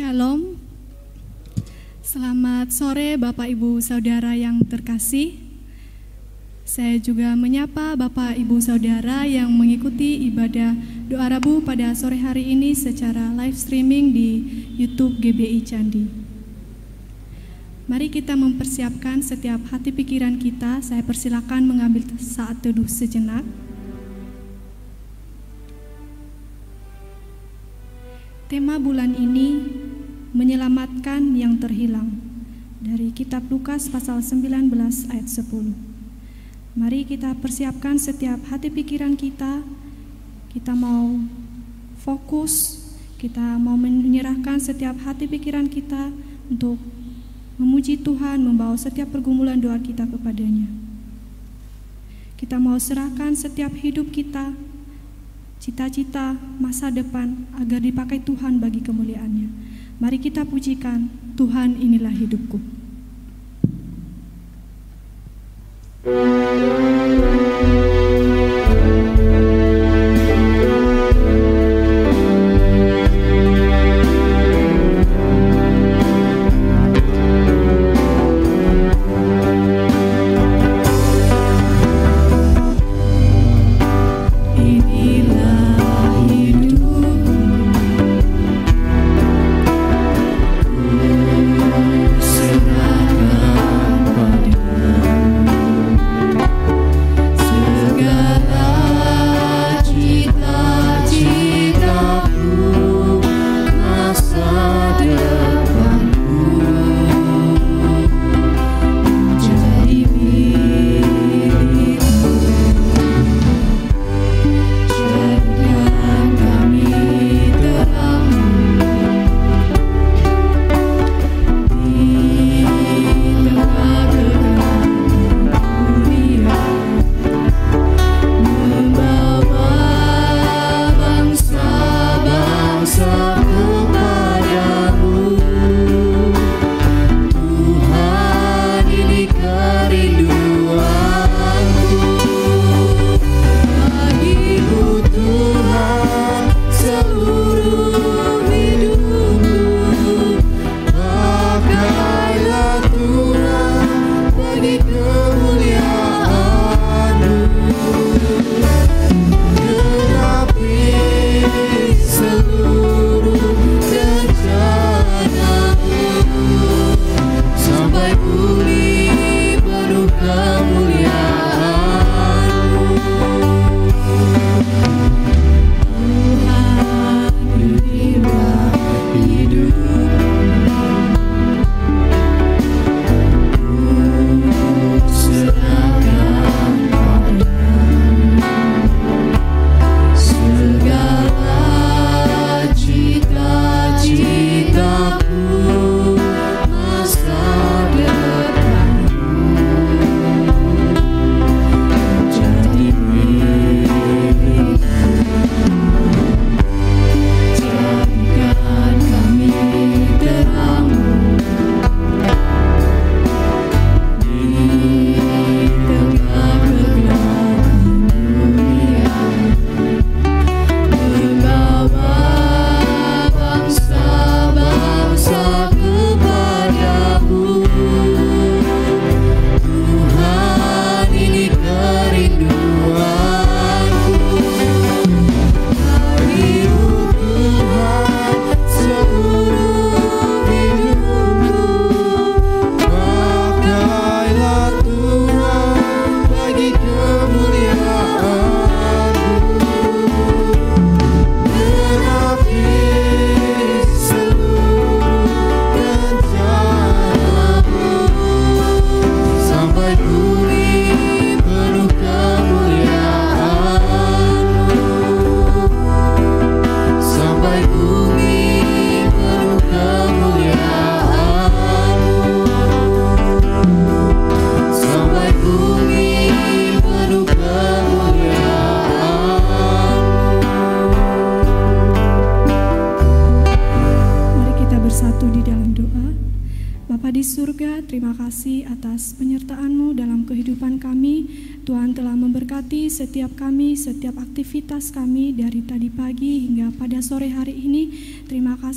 Shalom. Selamat sore Bapak Ibu Saudara yang terkasih. Saya juga menyapa Bapak Ibu Saudara yang mengikuti ibadah doa Rabu pada sore hari ini secara live streaming di YouTube GBI Candi. Mari kita mempersiapkan setiap hati pikiran kita. Saya persilakan mengambil saat teduh sejenak. Tema bulan ini menyelamatkan yang terhilang dari kitab Lukas pasal 19 ayat 10. Mari kita persiapkan setiap hati pikiran kita. Kita mau fokus, kita mau menyerahkan setiap hati pikiran kita untuk memuji Tuhan, membawa setiap pergumulan doa kita kepadanya. Kita mau serahkan setiap hidup kita, cita-cita masa depan agar dipakai Tuhan bagi kemuliaannya. Mari kita pujikan Tuhan inilah hidupku. Serah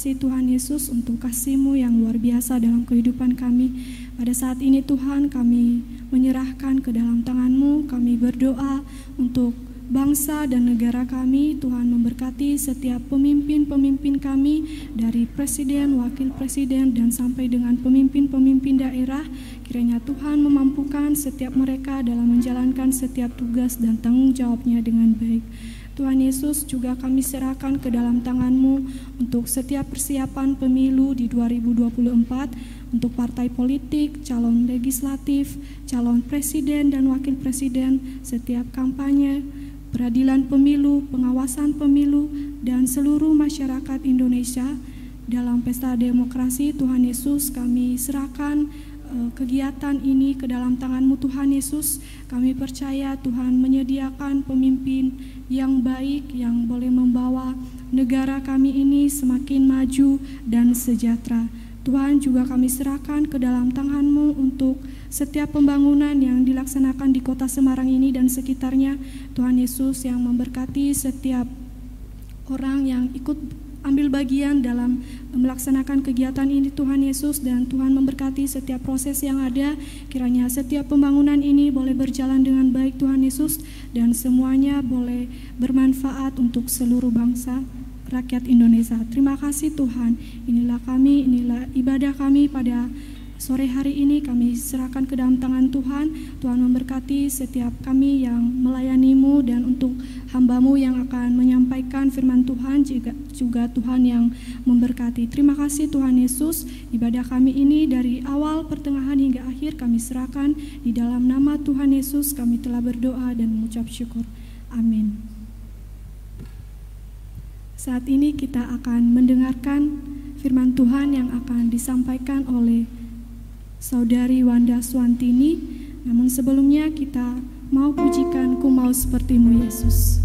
kasih Tuhan Yesus untuk kasih-Mu yang luar biasa dalam kehidupan kami. Pada saat ini Tuhan kami menyerahkan ke dalam tangan-Mu, kami berdoa untuk bangsa dan negara kami. Tuhan memberkati setiap pemimpin-pemimpin kami dari presiden, wakil presiden, dan sampai dengan pemimpin-pemimpin daerah. Kiranya Tuhan memampukan setiap mereka dalam menjalankan setiap tugas dan tanggung jawabnya dengan baik. Tuhan Yesus juga kami serahkan ke dalam tangan-Mu untuk setiap persiapan pemilu di 2024 untuk partai politik, calon legislatif, calon presiden dan wakil presiden, setiap kampanye, peradilan pemilu, pengawasan pemilu, dan seluruh masyarakat Indonesia. Dalam pesta demokrasi Tuhan Yesus kami serahkan kegiatan ini ke dalam tanganmu Tuhan Yesus. Kami percaya Tuhan menyediakan pemimpin yang baik yang boleh membawa negara kami ini semakin maju dan sejahtera. Tuhan juga kami serahkan ke dalam tanganmu untuk setiap pembangunan yang dilaksanakan di kota Semarang ini dan sekitarnya, Tuhan Yesus yang memberkati setiap orang yang ikut ambil bagian dalam melaksanakan kegiatan ini Tuhan Yesus dan Tuhan memberkati setiap proses yang ada kiranya setiap pembangunan ini boleh berjalan dengan baik Tuhan Yesus dan semuanya boleh bermanfaat untuk seluruh bangsa rakyat Indonesia. Terima kasih Tuhan. Inilah kami, inilah ibadah kami pada Sore hari ini kami serahkan ke dalam tangan Tuhan. Tuhan memberkati setiap kami yang melayanimu dan untuk hambamu yang akan menyampaikan firman Tuhan juga, juga Tuhan yang memberkati. Terima kasih Tuhan Yesus. Ibadah kami ini dari awal, pertengahan hingga akhir kami serahkan di dalam nama Tuhan Yesus kami telah berdoa dan mengucap syukur. Amin. Saat ini kita akan mendengarkan firman Tuhan yang akan disampaikan oleh Saudari Wanda Swantini. Namun sebelumnya kita mau pujikan ku mau sepertimu Yesus.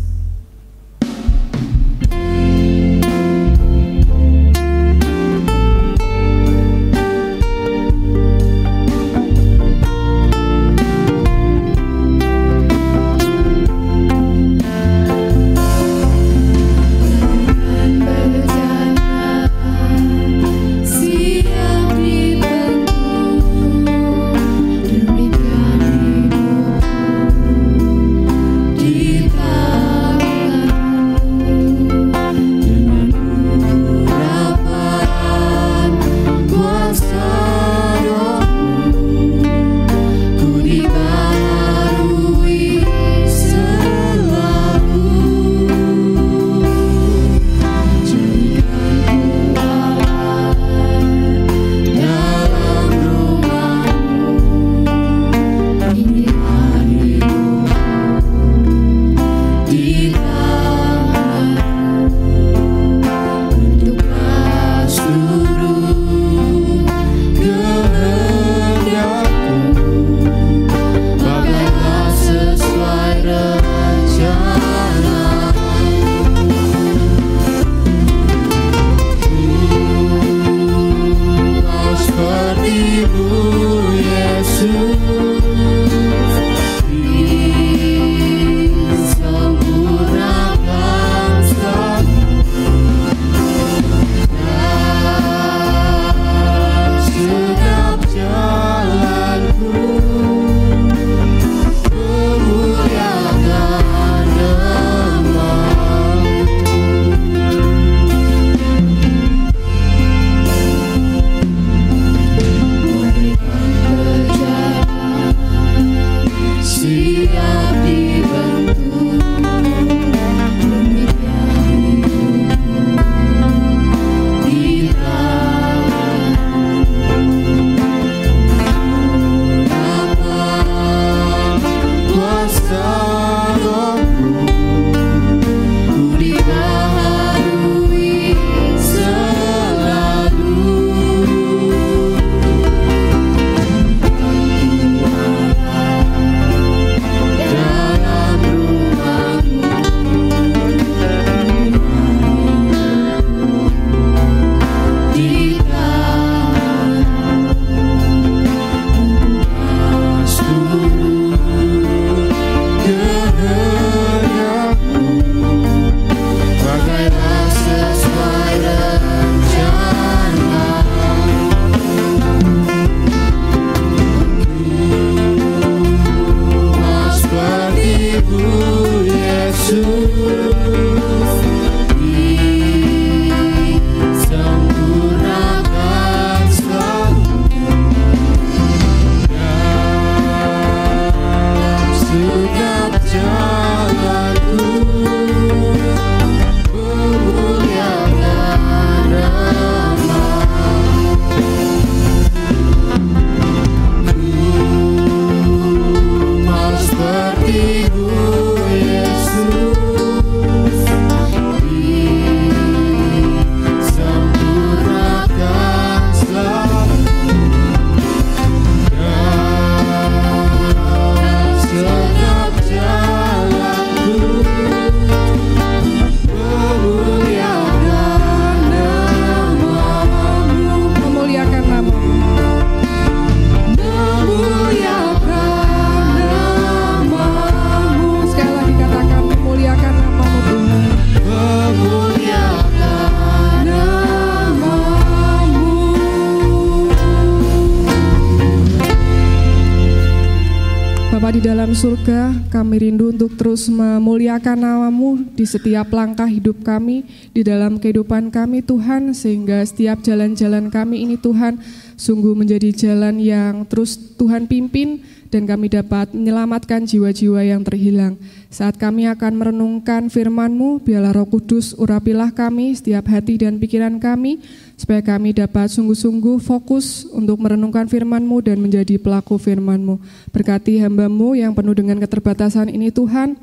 Rindu untuk terus memuliakan namamu di setiap langkah hidup kami, di dalam kehidupan kami Tuhan, sehingga setiap jalan-jalan kami ini Tuhan, sungguh menjadi jalan yang terus Tuhan pimpin, dan kami dapat menyelamatkan jiwa-jiwa yang terhilang. Saat kami akan merenungkan firman-Mu, biarlah roh kudus urapilah kami, setiap hati dan pikiran kami, supaya kami dapat sungguh-sungguh fokus untuk merenungkan firman-Mu dan menjadi pelaku firman-Mu. Berkati hamba-Mu yang penuh dengan keterbatasan ini Tuhan,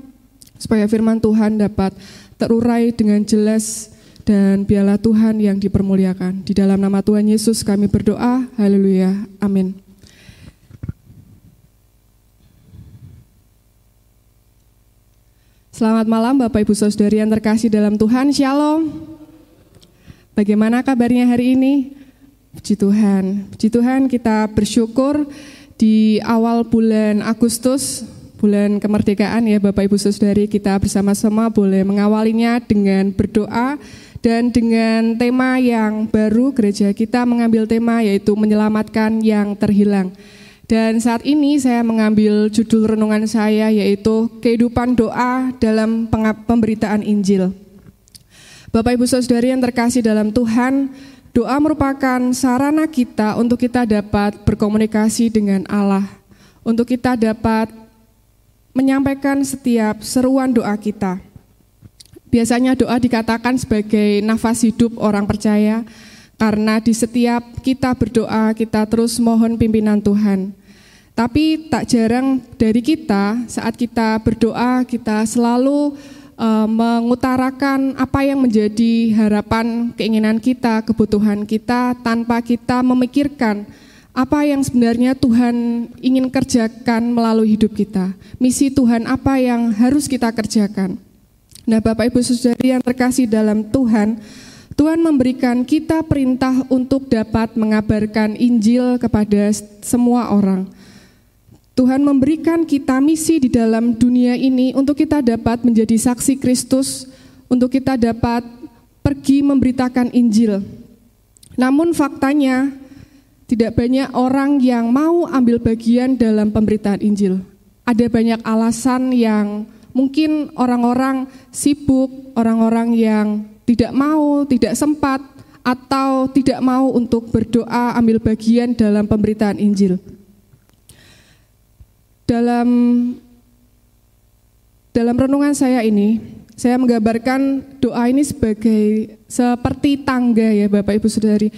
supaya firman Tuhan dapat terurai dengan jelas dan biarlah Tuhan yang dipermuliakan. Di dalam nama Tuhan Yesus kami berdoa, haleluya, amin. Selamat malam Bapak Ibu Saudari yang terkasih dalam Tuhan, Shalom. Bagaimana kabarnya hari ini? Puji Tuhan. Puji Tuhan kita bersyukur di awal bulan Agustus, bulan kemerdekaan ya Bapak Ibu Saudari, kita bersama-sama boleh mengawalinya dengan berdoa dan dengan tema yang baru gereja kita mengambil tema yaitu menyelamatkan yang terhilang. Dan saat ini saya mengambil judul renungan saya yaitu kehidupan doa dalam pemberitaan Injil. Bapak Ibu Saudari yang terkasih dalam Tuhan, doa merupakan sarana kita untuk kita dapat berkomunikasi dengan Allah, untuk kita dapat menyampaikan setiap seruan doa kita. Biasanya doa dikatakan sebagai nafas hidup orang percaya, karena di setiap kita berdoa, kita terus mohon pimpinan Tuhan. Tapi tak jarang dari kita, saat kita berdoa, kita selalu uh, mengutarakan apa yang menjadi harapan, keinginan kita, kebutuhan kita tanpa kita memikirkan apa yang sebenarnya Tuhan ingin kerjakan melalui hidup kita. Misi Tuhan apa yang harus kita kerjakan. Nah, Bapak Ibu Saudari yang terkasih dalam Tuhan, Tuhan memberikan kita perintah untuk dapat mengabarkan Injil kepada semua orang. Tuhan memberikan kita misi di dalam dunia ini untuk kita dapat menjadi saksi Kristus, untuk kita dapat pergi memberitakan Injil. Namun faktanya tidak banyak orang yang mau ambil bagian dalam pemberitaan Injil. Ada banyak alasan yang mungkin orang-orang sibuk, orang-orang yang tidak mau, tidak sempat, atau tidak mau untuk berdoa ambil bagian dalam pemberitaan Injil. Dalam dalam renungan saya ini, saya menggambarkan doa ini sebagai seperti tangga ya Bapak Ibu Saudari.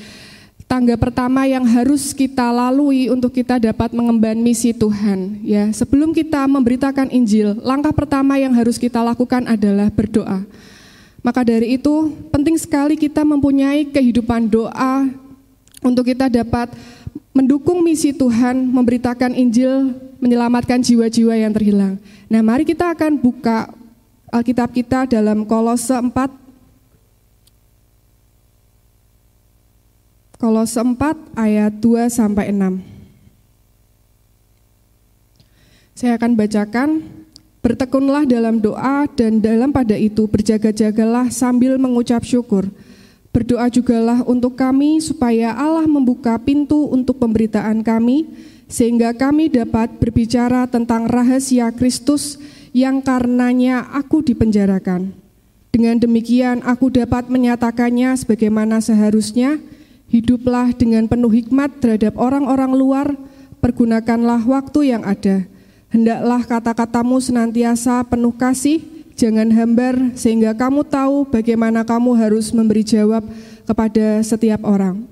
Tangga pertama yang harus kita lalui untuk kita dapat mengemban misi Tuhan. Ya, sebelum kita memberitakan Injil, langkah pertama yang harus kita lakukan adalah berdoa. Maka dari itu penting sekali kita mempunyai kehidupan doa untuk kita dapat mendukung misi Tuhan, memberitakan Injil, menyelamatkan jiwa-jiwa yang terhilang. Nah, mari kita akan buka Alkitab kita dalam Kolose 4 Kolose 4 ayat 2 sampai 6. Saya akan bacakan Bertekunlah dalam doa dan dalam pada itu berjaga-jagalah sambil mengucap syukur. Berdoa jugalah untuk kami supaya Allah membuka pintu untuk pemberitaan kami, sehingga kami dapat berbicara tentang rahasia Kristus yang karenanya aku dipenjarakan. Dengan demikian aku dapat menyatakannya sebagaimana seharusnya, hiduplah dengan penuh hikmat terhadap orang-orang luar, pergunakanlah waktu yang ada. Hendaklah kata-katamu senantiasa penuh kasih, jangan hambar, sehingga kamu tahu bagaimana kamu harus memberi jawab kepada setiap orang.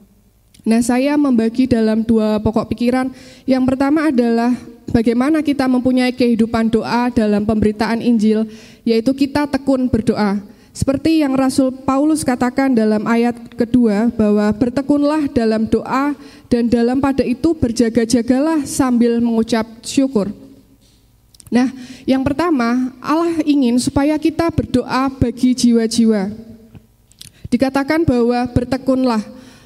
Nah, saya membagi dalam dua pokok pikiran. Yang pertama adalah bagaimana kita mempunyai kehidupan doa dalam pemberitaan Injil, yaitu kita tekun berdoa. Seperti yang Rasul Paulus katakan dalam ayat kedua bahwa bertekunlah dalam doa dan dalam pada itu berjaga-jagalah sambil mengucap syukur. Nah, yang pertama, Allah ingin supaya kita berdoa bagi jiwa-jiwa. Dikatakan bahwa bertekunlah,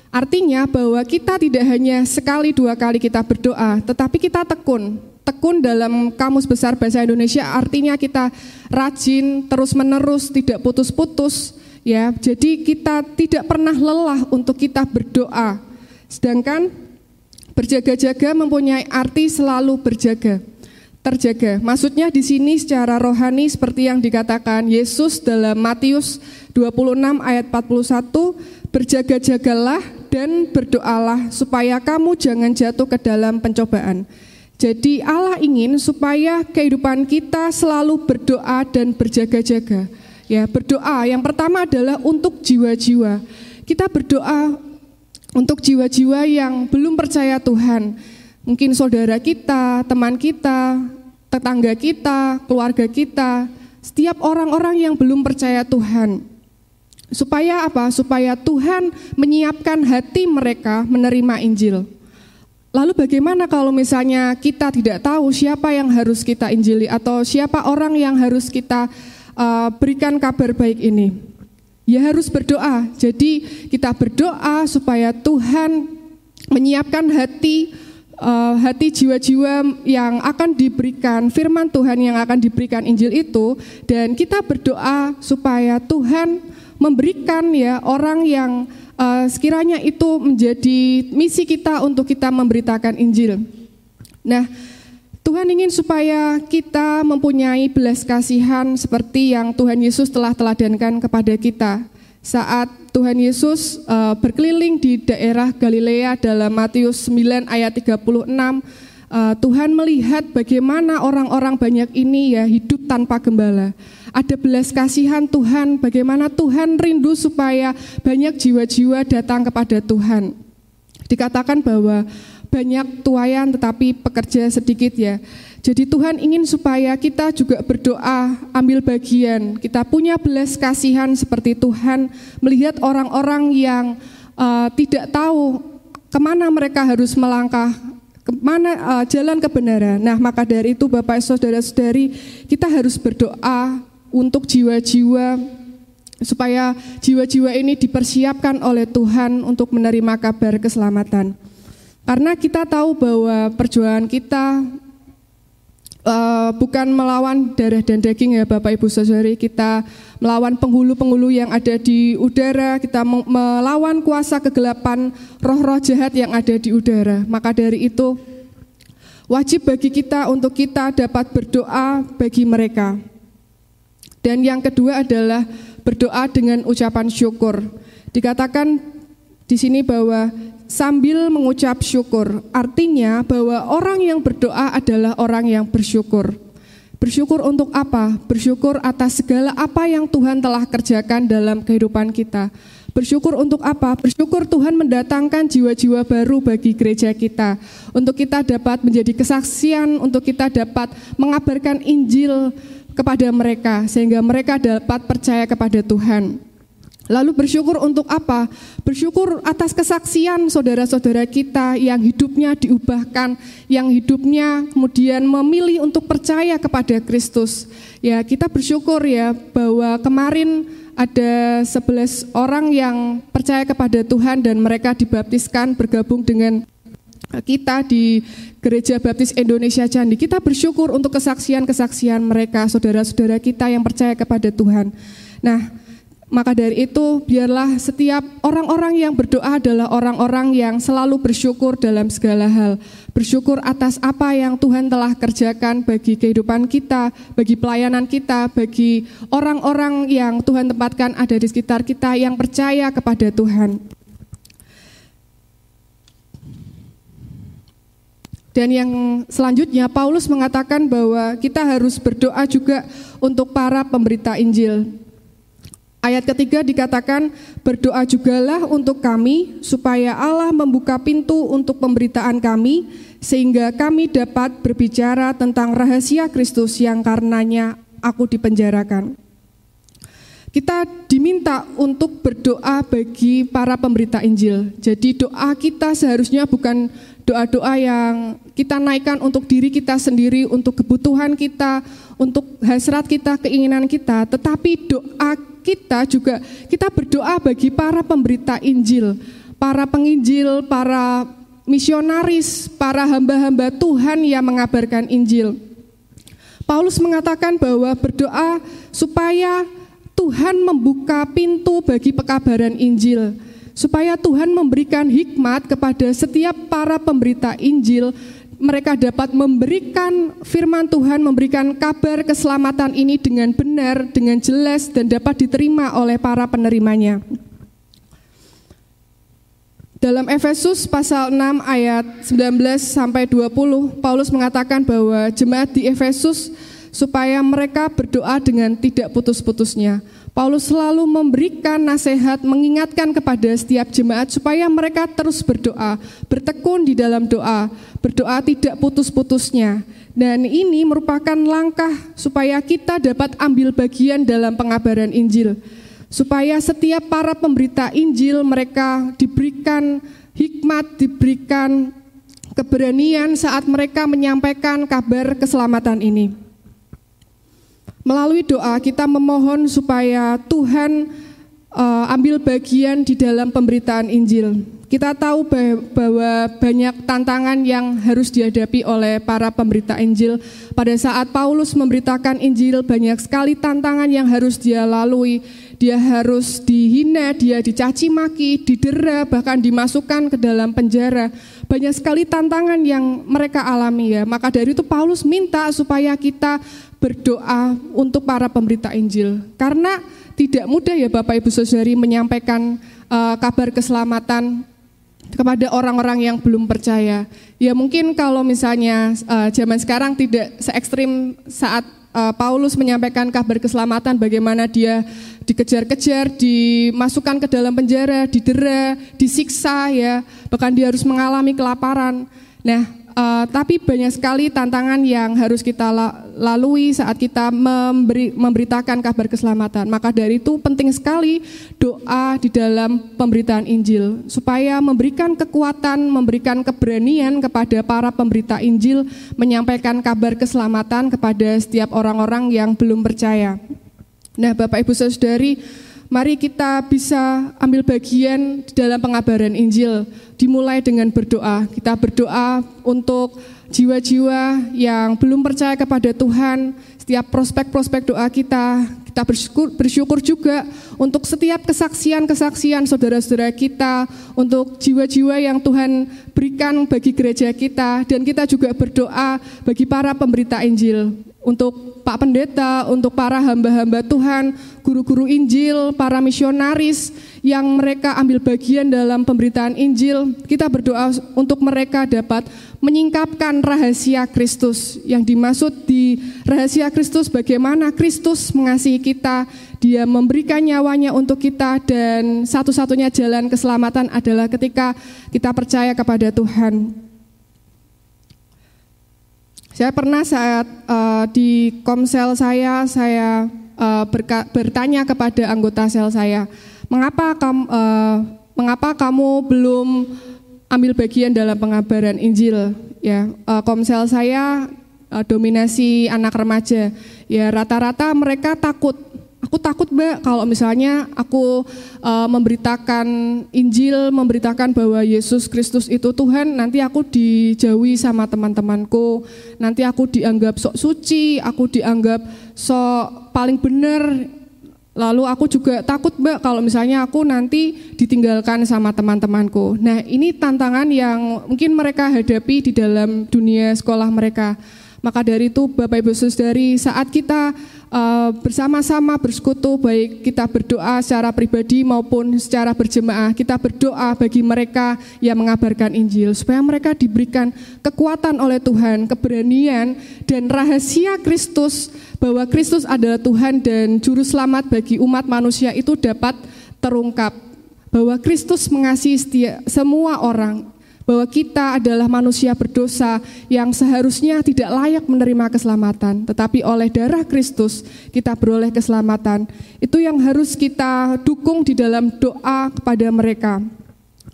Artinya bahwa kita tidak hanya sekali dua kali kita berdoa, tetapi kita tekun. Tekun dalam kamus besar bahasa Indonesia artinya kita rajin, terus-menerus, tidak putus-putus, ya. Jadi kita tidak pernah lelah untuk kita berdoa. Sedangkan berjaga-jaga mempunyai arti selalu berjaga terjaga. Maksudnya di sini secara rohani seperti yang dikatakan Yesus dalam Matius 26 ayat 41 Berjaga-jagalah dan berdoalah supaya kamu jangan jatuh ke dalam pencobaan. Jadi Allah ingin supaya kehidupan kita selalu berdoa dan berjaga-jaga. Ya, berdoa yang pertama adalah untuk jiwa-jiwa. Kita berdoa untuk jiwa-jiwa yang belum percaya Tuhan. Mungkin saudara kita, teman kita, tetangga kita, keluarga kita, setiap orang-orang yang belum percaya Tuhan. Supaya apa? Supaya Tuhan menyiapkan hati mereka menerima Injil. Lalu bagaimana kalau misalnya kita tidak tahu siapa yang harus kita injili atau siapa orang yang harus kita uh, berikan kabar baik ini? Ya harus berdoa. Jadi kita berdoa supaya Tuhan menyiapkan hati uh, hati jiwa-jiwa yang akan diberikan firman Tuhan yang akan diberikan Injil itu dan kita berdoa supaya Tuhan memberikan ya orang yang uh, sekiranya itu menjadi misi kita untuk kita memberitakan Injil. Nah, Tuhan ingin supaya kita mempunyai belas kasihan seperti yang Tuhan Yesus telah teladankan kepada kita saat Tuhan Yesus uh, berkeliling di daerah Galilea dalam Matius 9 ayat 36 uh, Tuhan melihat bagaimana orang-orang banyak ini ya hidup tanpa gembala. Ada belas kasihan Tuhan, bagaimana Tuhan rindu supaya banyak jiwa-jiwa datang kepada Tuhan. Dikatakan bahwa banyak tuayan tetapi pekerja sedikit ya. Jadi Tuhan ingin supaya kita juga berdoa, ambil bagian. Kita punya belas kasihan seperti Tuhan melihat orang-orang yang uh, tidak tahu ke mana mereka harus melangkah, ke mana uh, jalan kebenaran. Nah, maka dari itu Bapak Saudara-saudari, kita harus berdoa untuk jiwa-jiwa supaya jiwa-jiwa ini dipersiapkan oleh Tuhan untuk menerima kabar keselamatan. Karena kita tahu bahwa perjuangan kita uh, bukan melawan darah dan daging ya Bapak Ibu Saudari, kita melawan penghulu-penghulu yang ada di udara, kita melawan kuasa kegelapan roh-roh jahat yang ada di udara. Maka dari itu wajib bagi kita untuk kita dapat berdoa bagi mereka. Dan yang kedua adalah berdoa dengan ucapan syukur. Dikatakan di sini bahwa sambil mengucap syukur. Artinya bahwa orang yang berdoa adalah orang yang bersyukur. Bersyukur untuk apa? Bersyukur atas segala apa yang Tuhan telah kerjakan dalam kehidupan kita. Bersyukur untuk apa? Bersyukur Tuhan mendatangkan jiwa-jiwa baru bagi gereja kita. Untuk kita dapat menjadi kesaksian, untuk kita dapat mengabarkan Injil kepada mereka, sehingga mereka dapat percaya kepada Tuhan. Lalu bersyukur untuk apa? Bersyukur atas kesaksian saudara-saudara kita yang hidupnya diubahkan, yang hidupnya kemudian memilih untuk percaya kepada Kristus. Ya, kita bersyukur ya bahwa kemarin ada 11 orang yang percaya kepada Tuhan dan mereka dibaptiskan bergabung dengan kita di Gereja Baptis Indonesia Candi. Kita bersyukur untuk kesaksian-kesaksian mereka, saudara-saudara kita yang percaya kepada Tuhan. Nah, Maka dari itu, biarlah setiap orang-orang yang berdoa adalah orang-orang yang selalu bersyukur dalam segala hal. Bersyukur atas apa yang Tuhan telah kerjakan bagi kehidupan kita, bagi pelayanan kita, bagi orang-orang yang Tuhan tempatkan ada di sekitar kita yang percaya kepada Tuhan. Dan yang selanjutnya Paulus mengatakan bahwa kita harus berdoa juga untuk para pemberita Injil. Ayat ketiga dikatakan, berdoa jugalah untuk kami, supaya Allah membuka pintu untuk pemberitaan kami, sehingga kami dapat berbicara tentang rahasia Kristus yang karenanya aku dipenjarakan. Kita diminta untuk berdoa bagi para pemberita Injil. Jadi doa kita seharusnya bukan doa-doa yang kita naikkan untuk diri kita sendiri, untuk kebutuhan kita, untuk hasrat kita, keinginan kita, tetapi doa kita juga kita berdoa bagi para pemberita Injil, para penginjil, para misionaris, para hamba-hamba Tuhan yang mengabarkan Injil. Paulus mengatakan bahwa berdoa supaya Tuhan membuka pintu bagi pekabaran Injil, supaya Tuhan memberikan hikmat kepada setiap para pemberita Injil mereka dapat memberikan firman Tuhan, memberikan kabar keselamatan ini dengan benar, dengan jelas, dan dapat diterima oleh para penerimanya. Dalam Efesus pasal 6 ayat 19 sampai 20, Paulus mengatakan bahwa jemaat di Efesus supaya mereka berdoa dengan tidak putus-putusnya. Paulus selalu memberikan nasihat, mengingatkan kepada setiap jemaat supaya mereka terus berdoa, bertekun di dalam doa, berdoa tidak putus-putusnya. Dan ini merupakan langkah supaya kita dapat ambil bagian dalam pengabaran Injil. Supaya setiap para pemberita Injil mereka diberikan hikmat, diberikan keberanian saat mereka menyampaikan kabar keselamatan ini. Melalui doa kita memohon supaya Tuhan uh, ambil bagian di dalam pemberitaan Injil. Kita tahu bahwa banyak tantangan yang harus dihadapi oleh para pemberita Injil. Pada saat Paulus memberitakan Injil, banyak sekali tantangan yang harus dia lalui. Dia harus dihina, dia dicaci maki, didera, bahkan dimasukkan ke dalam penjara. Banyak sekali tantangan yang mereka alami ya. Maka dari itu Paulus minta supaya kita berdoa untuk para pemberita Injil. Karena tidak mudah ya Bapak Ibu Saudari menyampaikan uh, kabar keselamatan kepada orang-orang yang belum percaya. Ya mungkin kalau misalnya uh, zaman sekarang tidak se ekstrim saat uh, Paulus menyampaikan kabar keselamatan bagaimana dia dikejar-kejar, dimasukkan ke dalam penjara, didera, disiksa ya, bahkan dia harus mengalami kelaparan. Nah, Uh, tapi banyak sekali tantangan yang harus kita lalui saat kita memberi, memberitakan kabar keselamatan. Maka dari itu penting sekali doa di dalam pemberitaan Injil supaya memberikan kekuatan, memberikan keberanian kepada para pemberita Injil menyampaikan kabar keselamatan kepada setiap orang-orang yang belum percaya. Nah, Bapak Ibu Saudari, mari kita bisa ambil bagian di dalam pengabaran Injil. Dimulai dengan berdoa. Kita berdoa untuk jiwa-jiwa yang belum percaya kepada Tuhan, setiap prospek-prospek doa kita, kita bersyukur, bersyukur juga untuk setiap kesaksian-kesaksian saudara-saudara kita, untuk jiwa-jiwa yang Tuhan berikan bagi gereja kita, dan kita juga berdoa bagi para pemberita Injil, untuk Pak Pendeta, untuk para hamba-hamba Tuhan, guru-guru Injil, para misionaris yang mereka ambil bagian dalam pemberitaan Injil. Kita berdoa untuk mereka dapat menyingkapkan rahasia Kristus. Yang dimaksud di rahasia Kristus bagaimana Kristus mengasihi kita, dia memberikan nyawanya untuk kita dan satu-satunya jalan keselamatan adalah ketika kita percaya kepada Tuhan. Saya pernah saat uh, di komsel saya, saya uh, berka, bertanya kepada anggota sel saya, mengapa kamu, uh, mengapa kamu belum ambil bagian dalam pengabaran Injil? Ya, uh, komsel saya uh, dominasi anak remaja. Ya, rata-rata mereka takut Aku takut mbak kalau misalnya aku uh, memberitakan Injil, memberitakan bahwa Yesus Kristus itu Tuhan, nanti aku dijauhi sama teman-temanku, nanti aku dianggap sok suci, aku dianggap sok paling benar, Lalu aku juga takut mbak kalau misalnya aku nanti ditinggalkan sama teman-temanku. Nah ini tantangan yang mungkin mereka hadapi di dalam dunia sekolah mereka. Maka dari itu Bapak Ibu Saudari saat kita uh, bersama-sama bersekutu baik kita berdoa secara pribadi maupun secara berjemaah kita berdoa bagi mereka yang mengabarkan Injil supaya mereka diberikan kekuatan oleh Tuhan, keberanian dan rahasia Kristus bahwa Kristus adalah Tuhan dan juru selamat bagi umat manusia itu dapat terungkap. Bahwa Kristus mengasihi setia, semua orang bahwa kita adalah manusia berdosa yang seharusnya tidak layak menerima keselamatan, tetapi oleh darah Kristus kita beroleh keselamatan. Itu yang harus kita dukung di dalam doa kepada mereka.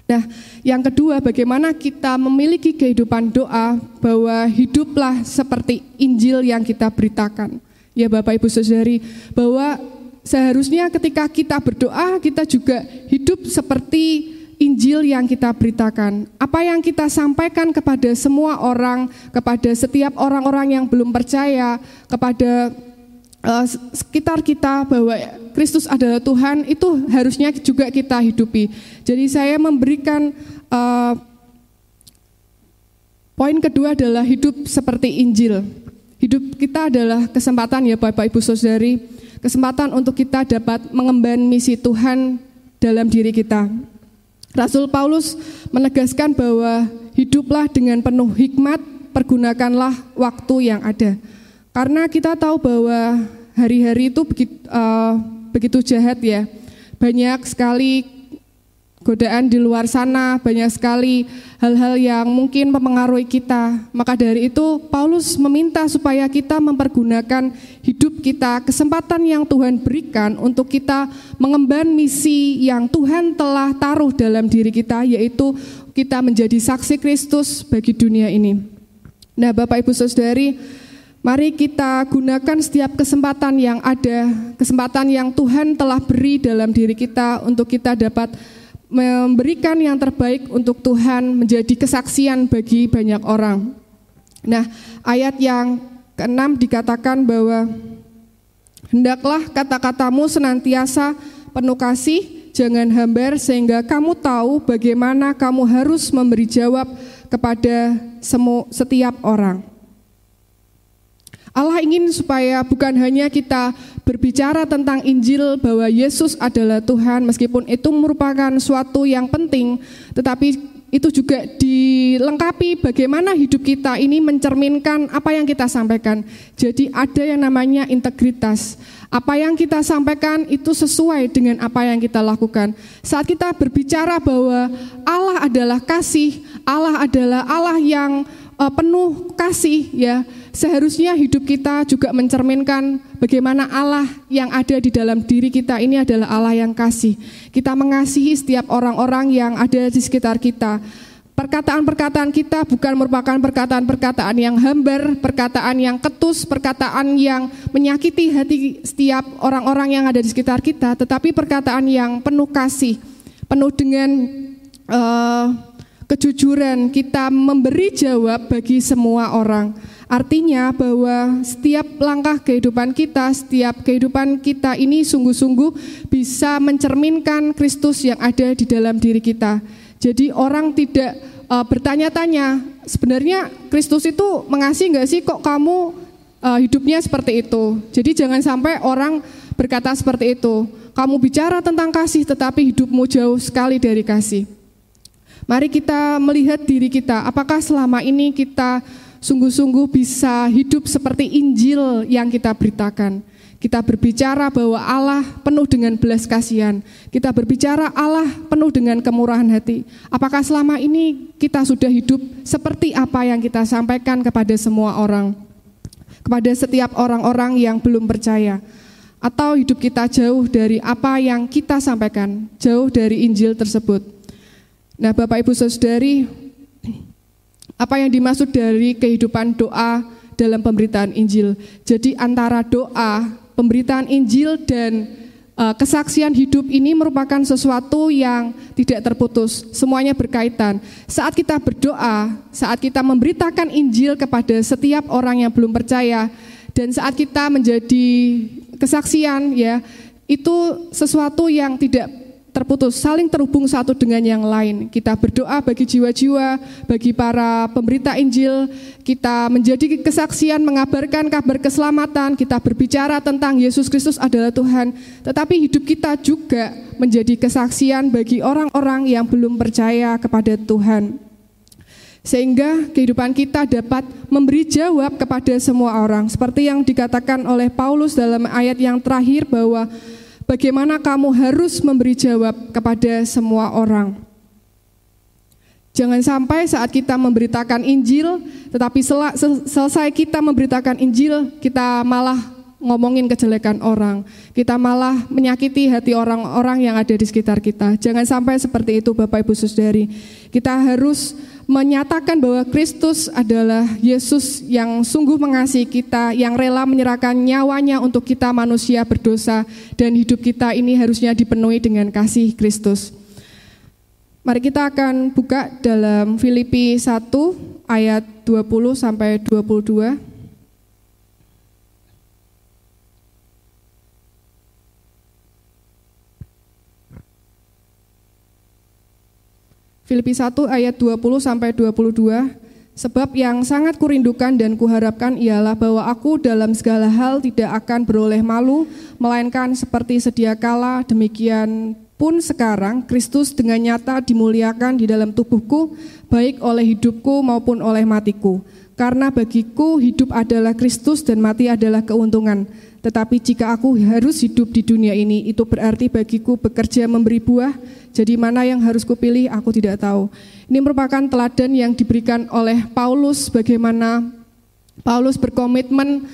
Nah, yang kedua, bagaimana kita memiliki kehidupan doa bahwa hiduplah seperti Injil yang kita beritakan. Ya, Bapak Ibu Saudari, bahwa seharusnya ketika kita berdoa, kita juga hidup seperti Injil yang kita beritakan, apa yang kita sampaikan kepada semua orang, kepada setiap orang-orang yang belum percaya, kepada uh, sekitar kita bahwa Kristus adalah Tuhan, itu harusnya juga kita hidupi. Jadi saya memberikan uh, poin kedua adalah hidup seperti Injil. Hidup kita adalah kesempatan ya Bapak Ibu Saudari, kesempatan untuk kita dapat mengemban misi Tuhan dalam diri kita. Rasul Paulus menegaskan bahwa hiduplah dengan penuh hikmat, pergunakanlah waktu yang ada. Karena kita tahu bahwa hari-hari itu begitu, uh, eh, begitu jahat ya. Banyak sekali godaan di luar sana, banyak sekali hal-hal yang mungkin mempengaruhi kita. Maka dari itu Paulus meminta supaya kita mempergunakan hidup kita, kesempatan yang Tuhan berikan untuk kita mengemban misi yang Tuhan telah taruh dalam diri kita, yaitu kita menjadi saksi Kristus bagi dunia ini. Nah Bapak Ibu Saudari, mari kita gunakan setiap kesempatan yang ada, kesempatan yang Tuhan telah beri dalam diri kita untuk kita dapat memberikan yang terbaik untuk Tuhan menjadi kesaksian bagi banyak orang. Nah, ayat yang keenam dikatakan bahwa hendaklah kata-katamu senantiasa penuh kasih, jangan hambar sehingga kamu tahu bagaimana kamu harus memberi jawab kepada setiap orang. Allah ingin supaya bukan hanya kita berbicara tentang Injil bahwa Yesus adalah Tuhan meskipun itu merupakan suatu yang penting tetapi itu juga dilengkapi bagaimana hidup kita ini mencerminkan apa yang kita sampaikan. Jadi ada yang namanya integritas. Apa yang kita sampaikan itu sesuai dengan apa yang kita lakukan. Saat kita berbicara bahwa Allah adalah kasih, Allah adalah Allah yang uh, penuh kasih ya seharusnya hidup kita juga mencerminkan bagaimana Allah yang ada di dalam diri kita ini adalah Allah yang kasih. Kita mengasihi setiap orang-orang yang ada di sekitar kita. Perkataan-perkataan kita bukan merupakan perkataan-perkataan yang hambar, perkataan yang ketus, perkataan yang menyakiti hati setiap orang-orang yang ada di sekitar kita, tetapi perkataan yang penuh kasih, penuh dengan uh, kejujuran, kita memberi jawab bagi semua orang. Artinya bahwa setiap langkah kehidupan kita, setiap kehidupan kita ini sungguh-sungguh bisa mencerminkan Kristus yang ada di dalam diri kita. Jadi orang tidak uh, bertanya-tanya, sebenarnya Kristus itu mengasihi nggak sih kok kamu uh, hidupnya seperti itu. Jadi jangan sampai orang berkata seperti itu. Kamu bicara tentang kasih tetapi hidupmu jauh sekali dari kasih. Mari kita melihat diri kita, apakah selama ini kita sungguh-sungguh bisa hidup seperti Injil yang kita beritakan. Kita berbicara bahwa Allah penuh dengan belas kasihan. Kita berbicara Allah penuh dengan kemurahan hati. Apakah selama ini kita sudah hidup seperti apa yang kita sampaikan kepada semua orang? Kepada setiap orang-orang yang belum percaya. Atau hidup kita jauh dari apa yang kita sampaikan, jauh dari Injil tersebut. Nah Bapak Ibu Saudari, apa yang dimaksud dari kehidupan doa dalam pemberitaan Injil. Jadi antara doa, pemberitaan Injil dan uh, kesaksian hidup ini merupakan sesuatu yang tidak terputus, semuanya berkaitan. Saat kita berdoa, saat kita memberitakan Injil kepada setiap orang yang belum percaya dan saat kita menjadi kesaksian ya, itu sesuatu yang tidak terputus, saling terhubung satu dengan yang lain. Kita berdoa bagi jiwa-jiwa, bagi para pemberita Injil, kita menjadi kesaksian mengabarkan kabar keselamatan, kita berbicara tentang Yesus Kristus adalah Tuhan, tetapi hidup kita juga menjadi kesaksian bagi orang-orang yang belum percaya kepada Tuhan. Sehingga kehidupan kita dapat memberi jawab kepada semua orang. Seperti yang dikatakan oleh Paulus dalam ayat yang terakhir bahwa bagaimana kamu harus memberi jawab kepada semua orang. Jangan sampai saat kita memberitakan Injil, tetapi selesai kita memberitakan Injil, kita malah ngomongin kejelekan orang. Kita malah menyakiti hati orang-orang yang ada di sekitar kita. Jangan sampai seperti itu Bapak Ibu Saudari. Kita harus menyatakan bahwa Kristus adalah Yesus yang sungguh mengasihi kita, yang rela menyerahkan nyawanya untuk kita manusia berdosa dan hidup kita ini harusnya dipenuhi dengan kasih Kristus. Mari kita akan buka dalam Filipi 1 ayat 20 sampai 22. Filipi 1 ayat 20 sampai 22. Sebab yang sangat kurindukan dan kuharapkan ialah bahwa aku dalam segala hal tidak akan beroleh malu, melainkan seperti sedia kala, demikian pun sekarang Kristus dengan nyata dimuliakan di dalam tubuhku, baik oleh hidupku maupun oleh matiku. Karena bagiku hidup adalah Kristus dan mati adalah keuntungan. Tetapi jika aku harus hidup di dunia ini, itu berarti bagiku bekerja memberi buah, jadi mana yang harus kupilih aku tidak tahu. Ini merupakan teladan yang diberikan oleh Paulus bagaimana Paulus berkomitmen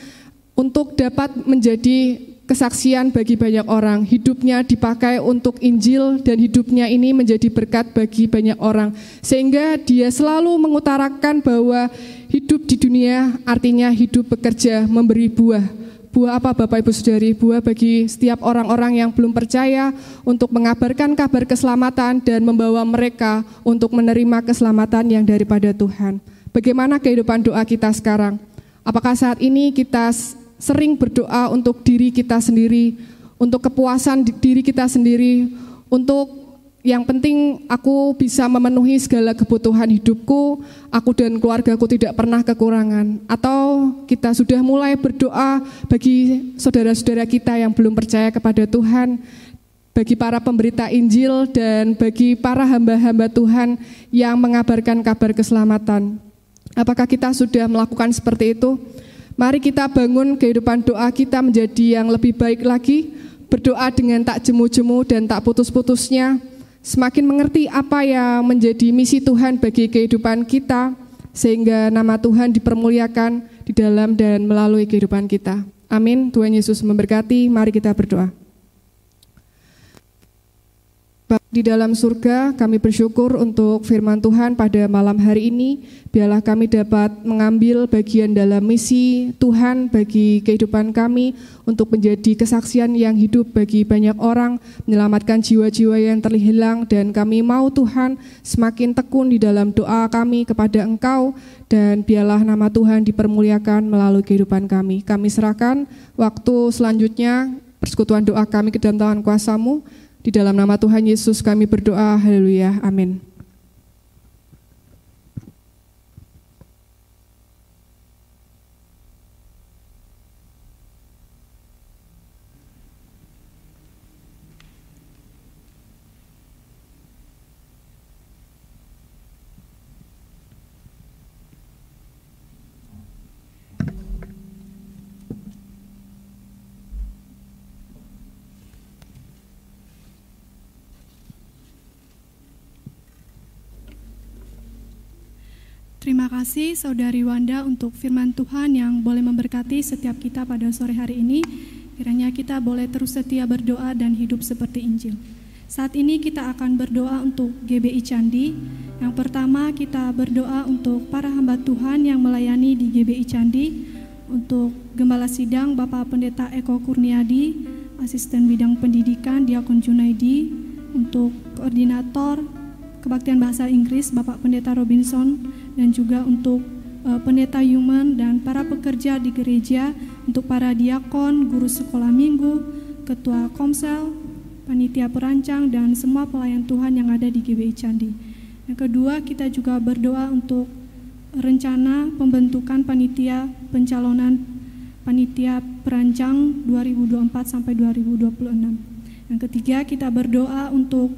untuk dapat menjadi kesaksian bagi banyak orang. Hidupnya dipakai untuk Injil dan hidupnya ini menjadi berkat bagi banyak orang. Sehingga dia selalu mengutarakan bahwa hidup di dunia artinya hidup bekerja memberi buah buah apa Bapak Ibu Saudari? Buah bagi setiap orang-orang yang belum percaya untuk mengabarkan kabar keselamatan dan membawa mereka untuk menerima keselamatan yang daripada Tuhan. Bagaimana kehidupan doa kita sekarang? Apakah saat ini kita sering berdoa untuk diri kita sendiri, untuk kepuasan diri kita sendiri, untuk yang penting aku bisa memenuhi segala kebutuhan hidupku, aku dan keluargaku tidak pernah kekurangan. Atau kita sudah mulai berdoa bagi saudara-saudara kita yang belum percaya kepada Tuhan, bagi para pemberita Injil dan bagi para hamba-hamba Tuhan yang mengabarkan kabar keselamatan. Apakah kita sudah melakukan seperti itu? Mari kita bangun kehidupan doa kita menjadi yang lebih baik lagi, berdoa dengan tak jemu-jemu dan tak putus-putusnya, semakin mengerti apa yang menjadi misi Tuhan bagi kehidupan kita, sehingga nama Tuhan dipermuliakan di dalam dan melalui kehidupan kita. Amin. Tuhan Yesus memberkati. Mari kita berdoa. Di dalam surga, kami bersyukur untuk firman Tuhan pada malam hari ini. Biarlah kami dapat mengambil bagian dalam misi Tuhan bagi kehidupan kami untuk menjadi kesaksian yang hidup bagi banyak orang, menyelamatkan jiwa-jiwa yang terhilang, dan kami mau Tuhan semakin tekun di dalam doa kami kepada Engkau, dan biarlah nama Tuhan dipermuliakan melalui kehidupan kami. Kami serahkan waktu selanjutnya persekutuan doa kami ke dalam tangan kuasamu, di dalam nama Tuhan Yesus kami berdoa, haleluya, amin. Terima kasih Saudari Wanda untuk firman Tuhan yang boleh memberkati setiap kita pada sore hari ini. Kiranya kita boleh terus setia berdoa dan hidup seperti Injil. Saat ini kita akan berdoa untuk GBI Candi. Yang pertama kita berdoa untuk para hamba Tuhan yang melayani di GBI Candi, untuk Gembala Sidang Bapak Pendeta Eko Kurniadi, Asisten Bidang Pendidikan Diakon Junaidi, untuk Koordinator Kebaktian Bahasa Inggris Bapak Pendeta Robinson, dan juga untuk uh, pendeta human dan para pekerja di gereja, untuk para diakon, guru sekolah minggu, Ketua Komsel, Panitia Perancang, dan semua pelayan Tuhan yang ada di GBI Candi. Yang kedua, kita juga berdoa untuk rencana pembentukan panitia pencalonan panitia perancang 2024 sampai 2026. Yang ketiga, kita berdoa untuk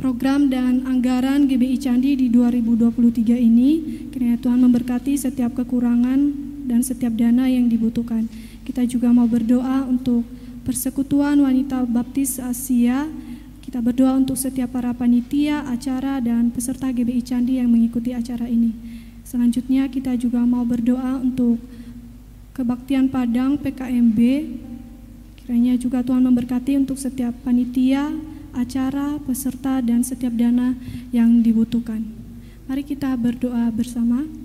program dan anggaran GBI Candi di 2023 ini. Kiranya Tuhan memberkati setiap kekurangan dan setiap dana yang dibutuhkan. Kita juga mau berdoa untuk persekutuan wanita baptis Asia. Kita berdoa untuk setiap para panitia, acara, dan peserta GBI Candi yang mengikuti acara ini. Selanjutnya kita juga mau berdoa untuk kebaktian Padang PKMB. Kiranya juga Tuhan memberkati untuk setiap panitia, acara, peserta, dan setiap dana yang dibutuhkan. Mari kita berdoa bersama.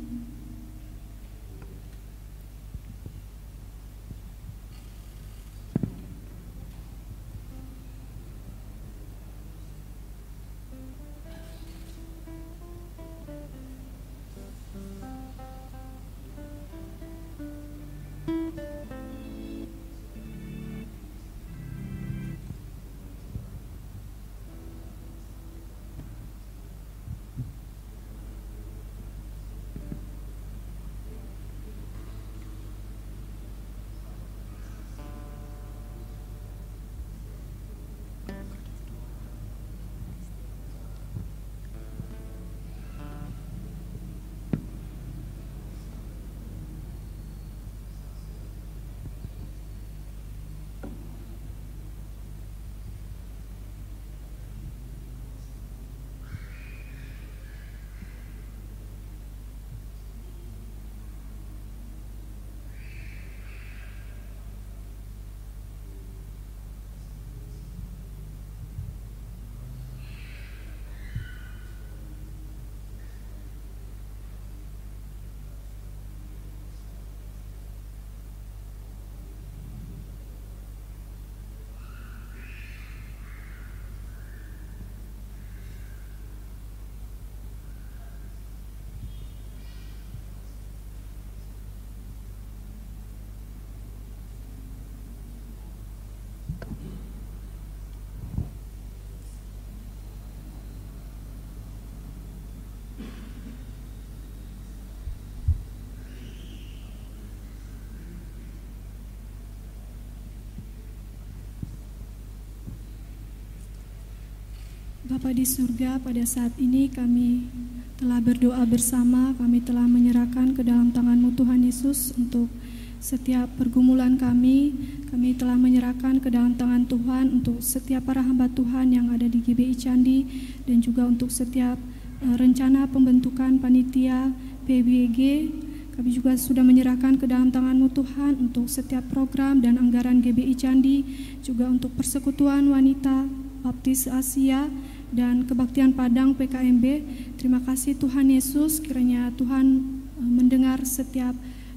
Bapa di surga, pada saat ini kami telah berdoa bersama, kami telah menyerahkan ke dalam tangan-Mu Tuhan Yesus untuk setiap pergumulan kami, kami telah menyerahkan ke dalam tangan Tuhan untuk setiap para hamba Tuhan yang ada di GBI Candi dan juga untuk setiap uh, rencana pembentukan panitia PBG. Kami juga sudah menyerahkan ke dalam tangan-Mu Tuhan untuk setiap program dan anggaran GBI Candi, juga untuk persekutuan wanita Baptis Asia, dan kebaktian Padang PKMB. Terima kasih Tuhan Yesus, kiranya Tuhan e, mendengar setiap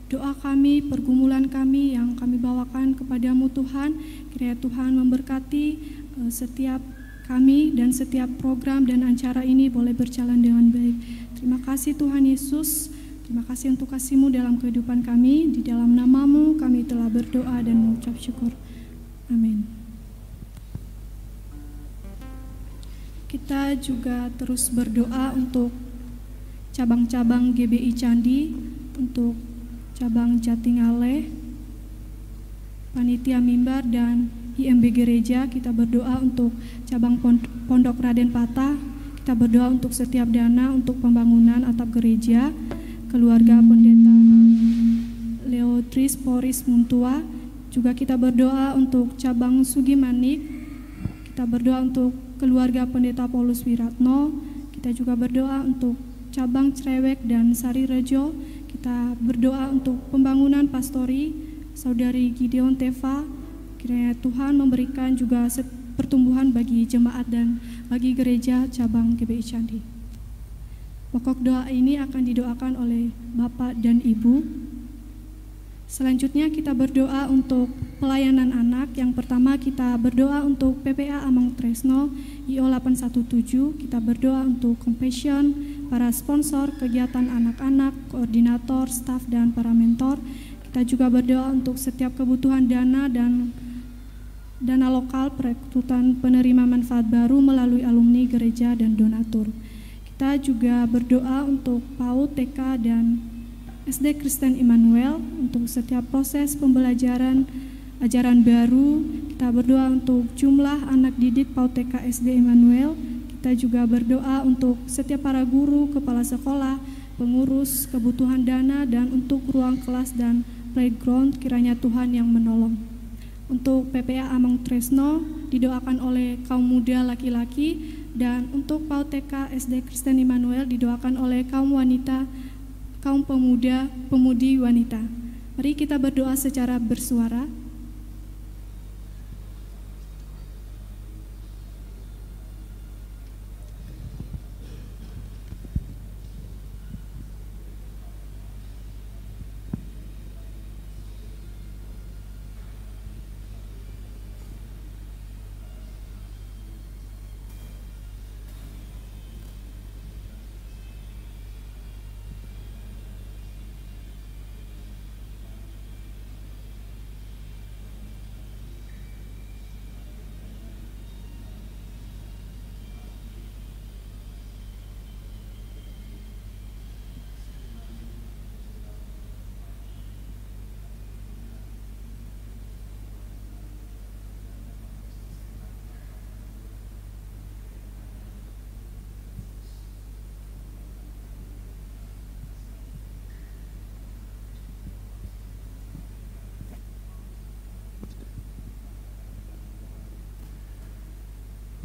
doa kami, pergumulan kami yang kami bawakan kepadamu Tuhan. Kiranya Tuhan memberkati e, setiap kami dan setiap program dan acara ini boleh berjalan dengan baik. Terima kasih Tuhan Yesus. Terima kasih untuk kasihmu dalam kehidupan kami. Di dalam namamu kami telah berdoa dan mengucap syukur. Amin. Kita juga terus berdoa untuk cabang-cabang GBI Candi, untuk cabang Jatingale, Panitia Mimbar dan IMB Gereja. Kita berdoa untuk cabang Pondok Raden Patah. Kita berdoa untuk setiap dana untuk pembangunan atap gereja, keluarga pendeta Leo Tris Poris Muntua. Juga kita berdoa untuk cabang Sugimanik. Kita berdoa untuk keluarga Pendeta Paulus Wiratno. Kita juga berdoa untuk cabang Cerewek dan Sari Rejo. Kita berdoa untuk pembangunan pastori Saudari Gideon Teva. Kiranya Tuhan memberikan juga pertumbuhan bagi jemaat dan bagi gereja cabang GBI Candi. Pokok doa ini akan didoakan oleh Bapak dan Ibu Selanjutnya kita berdoa untuk pelayanan anak. Yang pertama kita berdoa untuk PPA Amang Tresno IO 817. Kita berdoa untuk Compassion, para sponsor kegiatan anak-anak, koordinator, staf dan para mentor. Kita juga berdoa untuk setiap kebutuhan dana dan dana lokal perekrutan penerima manfaat baru melalui alumni gereja dan donatur. Kita juga berdoa untuk PAUD, TK, dan SD Kristen Immanuel untuk setiap proses pembelajaran ajaran baru. Kita berdoa untuk jumlah anak didik PAUD TK SD Immanuel. Kita juga berdoa untuk setiap para guru, kepala sekolah, pengurus, kebutuhan dana, dan untuk ruang kelas dan playground kiranya Tuhan yang menolong. Untuk PPA Among Tresno didoakan oleh kaum muda laki-laki dan untuk PAUD TK SD Kristen Immanuel didoakan oleh kaum wanita, kaum pemuda, pemudi wanita. Mari kita berdoa secara bersuara.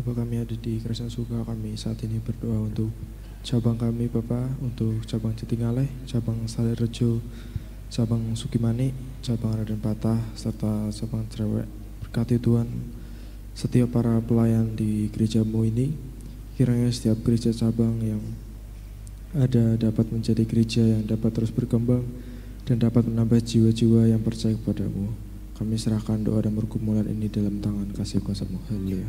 Bapak kami ada di Kristen Suka, kami saat ini berdoa untuk cabang kami Bapak, untuk cabang Jatingaleh, cabang Salerejo, cabang Sukimani, cabang Raden Patah, serta cabang Cerewek. Berkati Tuhan setiap para pelayan di gerejamu ini, kiranya setiap gereja cabang yang ada dapat menjadi gereja yang dapat terus berkembang dan dapat menambah jiwa-jiwa yang percaya kepadamu. Kami serahkan doa dan pergumulan ini dalam tangan kasih kuasamu. Haleluya.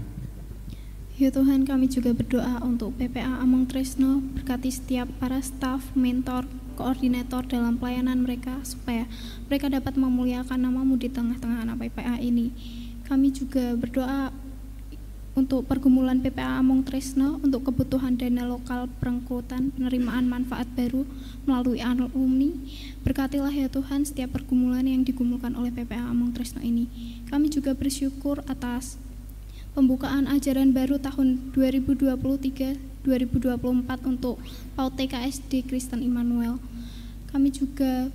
Ya Tuhan kami juga berdoa untuk PPA Among Tresno berkati setiap para staf, mentor, koordinator dalam pelayanan mereka supaya mereka dapat memuliakan namamu di tengah-tengah anak PPA ini. Kami juga berdoa untuk pergumulan PPA Among Tresno untuk kebutuhan dana lokal perengkutan penerimaan manfaat baru melalui alumni. Berkatilah ya Tuhan setiap pergumulan yang digumulkan oleh PPA Among Tresno ini. Kami juga bersyukur atas pembukaan ajaran baru tahun 2023-2024 untuk PAUD TKSD Kristen Immanuel. Kami juga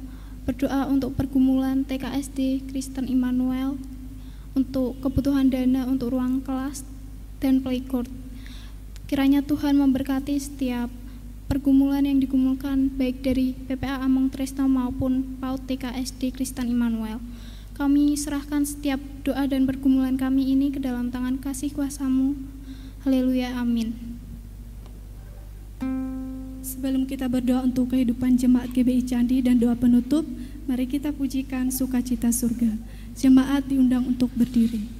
berdoa untuk pergumulan TKSD Kristen Immanuel untuk kebutuhan dana untuk ruang kelas dan playground. Kiranya Tuhan memberkati setiap pergumulan yang digumulkan baik dari PPA Among Tresno maupun PAUD TKSD Kristen Immanuel. Kami serahkan setiap doa dan pergumulan kami ini ke dalam tangan kasih kuasamu. Haleluya, amin. Sebelum kita berdoa untuk kehidupan jemaat GBI Candi dan doa penutup, mari kita pujikan sukacita surga. Jemaat diundang untuk berdiri.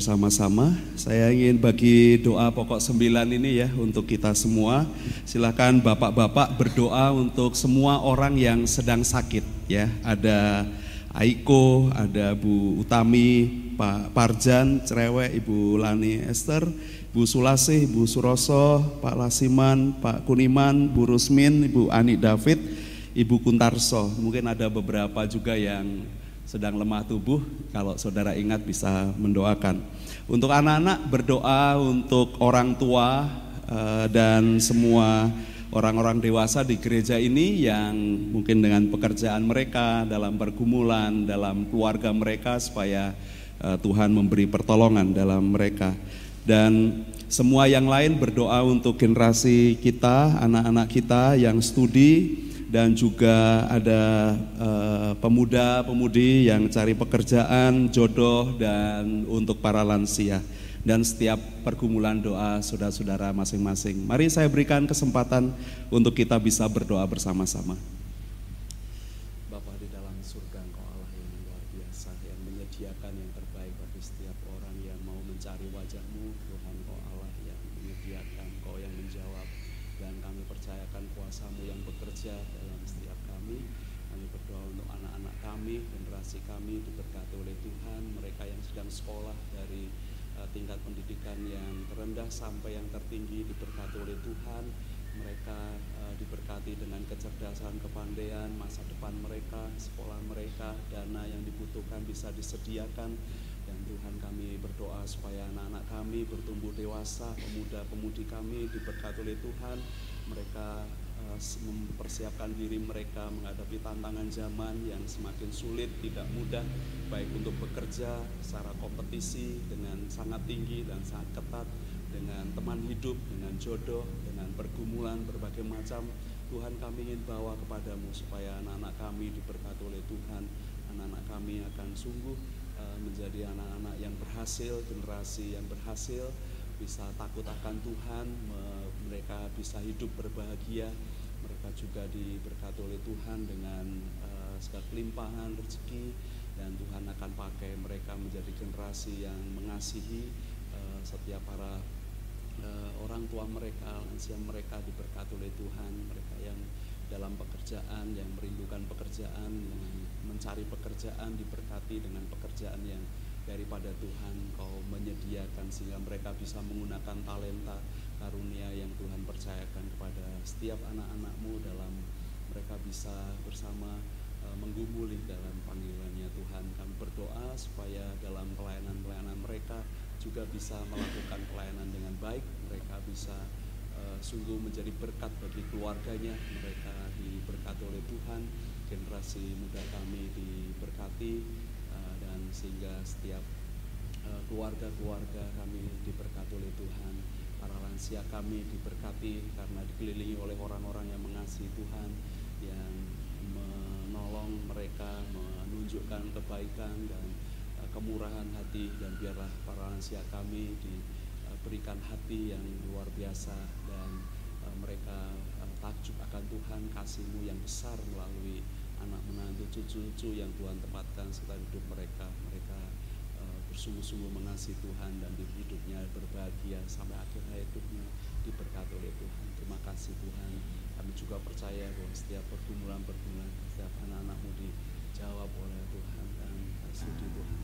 Bersama-sama. Saya ingin bagi doa pokok sembilan ini ya untuk kita semua. Silakan bapak-bapak berdoa untuk semua orang yang sedang sakit ya. Ada Aiko, ada Bu Utami, Pak Parjan, Cerewek, Ibu Lani Esther, Bu Sulasih, Bu Suroso, Pak Lasiman, Pak Kuniman, Bu Rusmin, Ibu Ani David, Ibu Kuntarso. Mungkin ada beberapa juga yang sedang lemah tubuh, kalau saudara ingat bisa mendoakan. Untuk anak-anak berdoa untuk orang tua eh, dan semua orang-orang dewasa di gereja ini yang mungkin dengan pekerjaan mereka, dalam pergumulan, dalam keluarga mereka supaya eh, Tuhan memberi pertolongan dalam mereka. Dan semua yang lain berdoa untuk generasi kita, anak-anak kita yang studi, dan juga ada uh, pemuda-pemudi yang cari pekerjaan, jodoh dan untuk para lansia dan setiap pergumulan doa saudara-saudara masing-masing. Mari saya berikan kesempatan untuk kita bisa berdoa bersama-sama. sampai yang tertinggi diberkati oleh Tuhan. Mereka uh, diberkati dengan kecerdasan, kepandaian, masa depan mereka, sekolah mereka, dana yang dibutuhkan bisa disediakan. Dan Tuhan kami berdoa supaya anak-anak kami bertumbuh dewasa, pemuda-pemudi kami diberkati oleh Tuhan. Mereka uh, mempersiapkan diri mereka menghadapi tantangan zaman yang semakin sulit, tidak mudah, baik untuk bekerja secara kompetisi dengan sangat tinggi dan sangat ketat dengan teman hidup, dengan jodoh, dengan pergumulan berbagai macam. Tuhan kami ingin bawa kepadamu supaya anak-anak kami diberkati oleh Tuhan. Anak-anak kami akan sungguh uh, menjadi anak-anak yang berhasil, generasi yang berhasil, bisa takut akan Tuhan, mereka bisa hidup berbahagia, mereka juga diberkati oleh Tuhan dengan uh, segala kelimpahan rezeki dan Tuhan akan pakai mereka menjadi generasi yang mengasihi uh, setiap para uh, orang tua mereka, lansia mereka diberkati oleh Tuhan, mereka yang dalam pekerjaan, yang merindukan pekerjaan, yang mencari pekerjaan diberkati dengan pekerjaan yang daripada Tuhan kau menyediakan sehingga mereka bisa menggunakan talenta karunia yang Tuhan percayakan kepada setiap anak-anakmu dalam mereka bisa bersama uh, menggumuli dalam panggilannya Tuhan. Kami berdoa supaya dalam pelayanan-pelayanan mereka juga bisa melakukan pelayanan dengan baik, mereka bisa uh, sungguh menjadi berkat bagi keluarganya, mereka diberkati oleh Tuhan, generasi muda kami diberkati uh, dan sehingga setiap eh, keluarga-keluarga uh, kami diberkati oleh Tuhan, para lansia kami diberkati karena dikelilingi oleh orang-orang yang mengasihi Tuhan, yang menolong mereka, menunjukkan kebaikan dan kemurahan hati dan biarlah para lansia kami diberikan hati yang luar biasa dan uh, mereka uh, takjub akan Tuhan kasihmu yang besar melalui anak menantu cucu-cucu yang Tuhan tempatkan serta hidup mereka. Mereka uh, bersungguh-sungguh mengasihi Tuhan dan di hidupnya berbahagia sampai akhir hidupnya diberkati oleh Tuhan. Terima kasih Tuhan. Kami juga percaya bahwa setiap pergumulan-pergumulan setiap anak-anakmu dijawab oleh Tuhan dan sudi Tuhan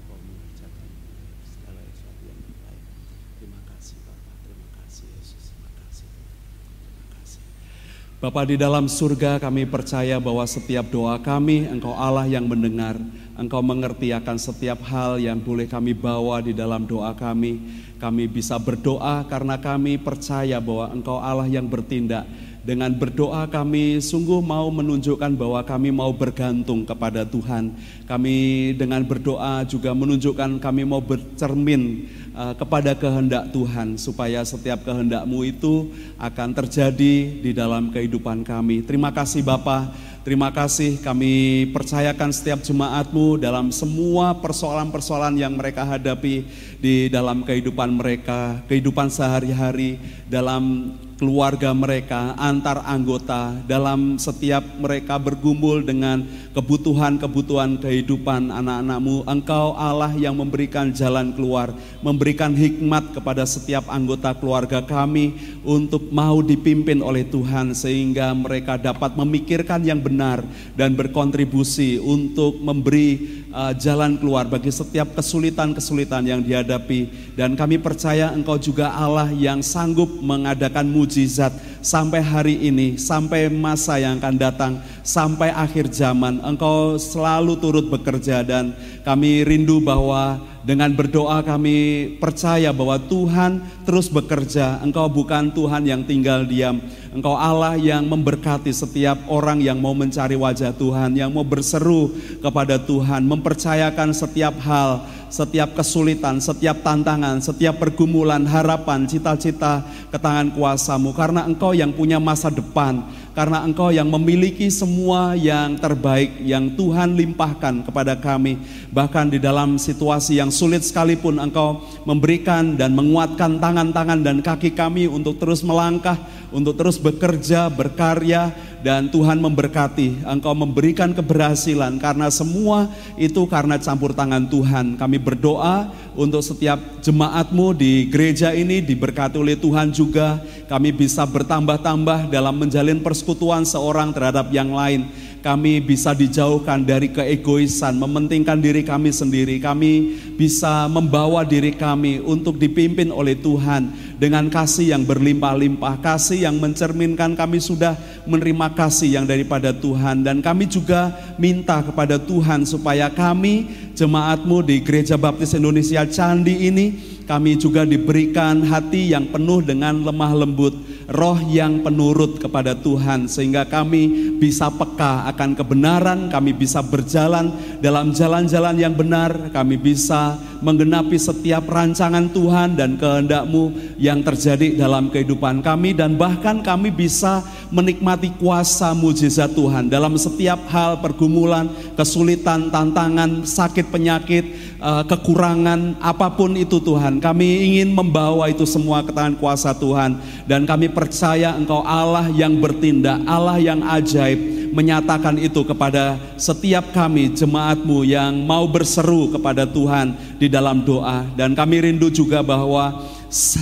Bapa di dalam surga kami percaya bahwa setiap doa kami Engkau Allah yang mendengar. Engkau mengerti akan setiap hal yang boleh kami bawa di dalam doa kami. Kami bisa berdoa karena kami percaya bahwa Engkau Allah yang bertindak dengan berdoa kami sungguh mau menunjukkan bahwa kami mau bergantung kepada Tuhan. Kami dengan berdoa juga menunjukkan kami mau bercermin uh, kepada kehendak Tuhan supaya setiap kehendakmu itu akan terjadi di dalam kehidupan kami. Terima kasih Bapak Terima kasih kami percayakan setiap jemaatmu dalam semua persoalan-persoalan yang mereka hadapi di dalam kehidupan mereka, kehidupan sehari-hari, dalam keluarga mereka, antar anggota, dalam setiap mereka bergumul dengan kebutuhan-kebutuhan kehidupan anak-anakmu. Engkau Allah yang memberikan jalan keluar, memberikan hikmat kepada setiap anggota keluarga kami untuk mau dipimpin oleh Tuhan sehingga mereka dapat memikirkan yang benar dan berkontribusi untuk memberi uh, jalan keluar bagi setiap kesulitan-kesulitan yang dihadapi dan kami percaya Engkau juga Allah yang sanggup mengadakan mujizat is that sampai hari ini, sampai masa yang akan datang, sampai akhir zaman. Engkau selalu turut bekerja dan kami rindu bahwa dengan berdoa kami percaya bahwa Tuhan terus bekerja. Engkau bukan Tuhan yang tinggal diam. Engkau Allah yang memberkati setiap orang yang mau mencari wajah Tuhan, yang mau berseru kepada Tuhan, mempercayakan setiap hal, setiap kesulitan, setiap tantangan, setiap pergumulan, harapan, cita-cita ke tangan kuasamu. Karena engkau yang punya masa depan, karena Engkau yang memiliki semua yang terbaik yang Tuhan limpahkan kepada kami. Bahkan di dalam situasi yang sulit sekalipun Engkau memberikan dan menguatkan tangan-tangan dan kaki kami untuk terus melangkah, untuk terus bekerja, berkarya, dan Tuhan memberkati. Engkau memberikan keberhasilan karena semua itu karena campur tangan Tuhan. Kami berdoa untuk setiap jemaatmu di gereja ini diberkati oleh Tuhan juga. Kami bisa bertambah-tambah dalam menjalin persekutuan seorang terhadap yang lain kami bisa dijauhkan dari keegoisan, mementingkan diri kami sendiri. Kami bisa membawa diri kami untuk dipimpin oleh Tuhan dengan kasih yang berlimpah-limpah, kasih yang mencerminkan kami sudah menerima kasih yang daripada Tuhan. Dan kami juga minta kepada Tuhan supaya kami jemaatmu di Gereja Baptis Indonesia Candi ini, kami juga diberikan hati yang penuh dengan lemah lembut roh yang penurut kepada Tuhan sehingga kami bisa peka akan kebenaran, kami bisa berjalan dalam jalan-jalan yang benar, kami bisa menggenapi setiap rancangan Tuhan dan kehendakmu yang terjadi dalam kehidupan kami dan bahkan kami bisa menikmati kuasa mujizat Tuhan dalam setiap hal pergumulan, kesulitan, tantangan, sakit, penyakit, eh, kekurangan apa pun itu Tuhan. Kami ingin membawa itu semua ke tangan kuasa Tuhan dan kami percaya Engkau Allah yang bertindak, Allah yang ajaib, menyatakan itu kepada setiap kami jemaatmu yang mau berseru kepada Tuhan di dalam doa. Dan kami rindu juga bahwa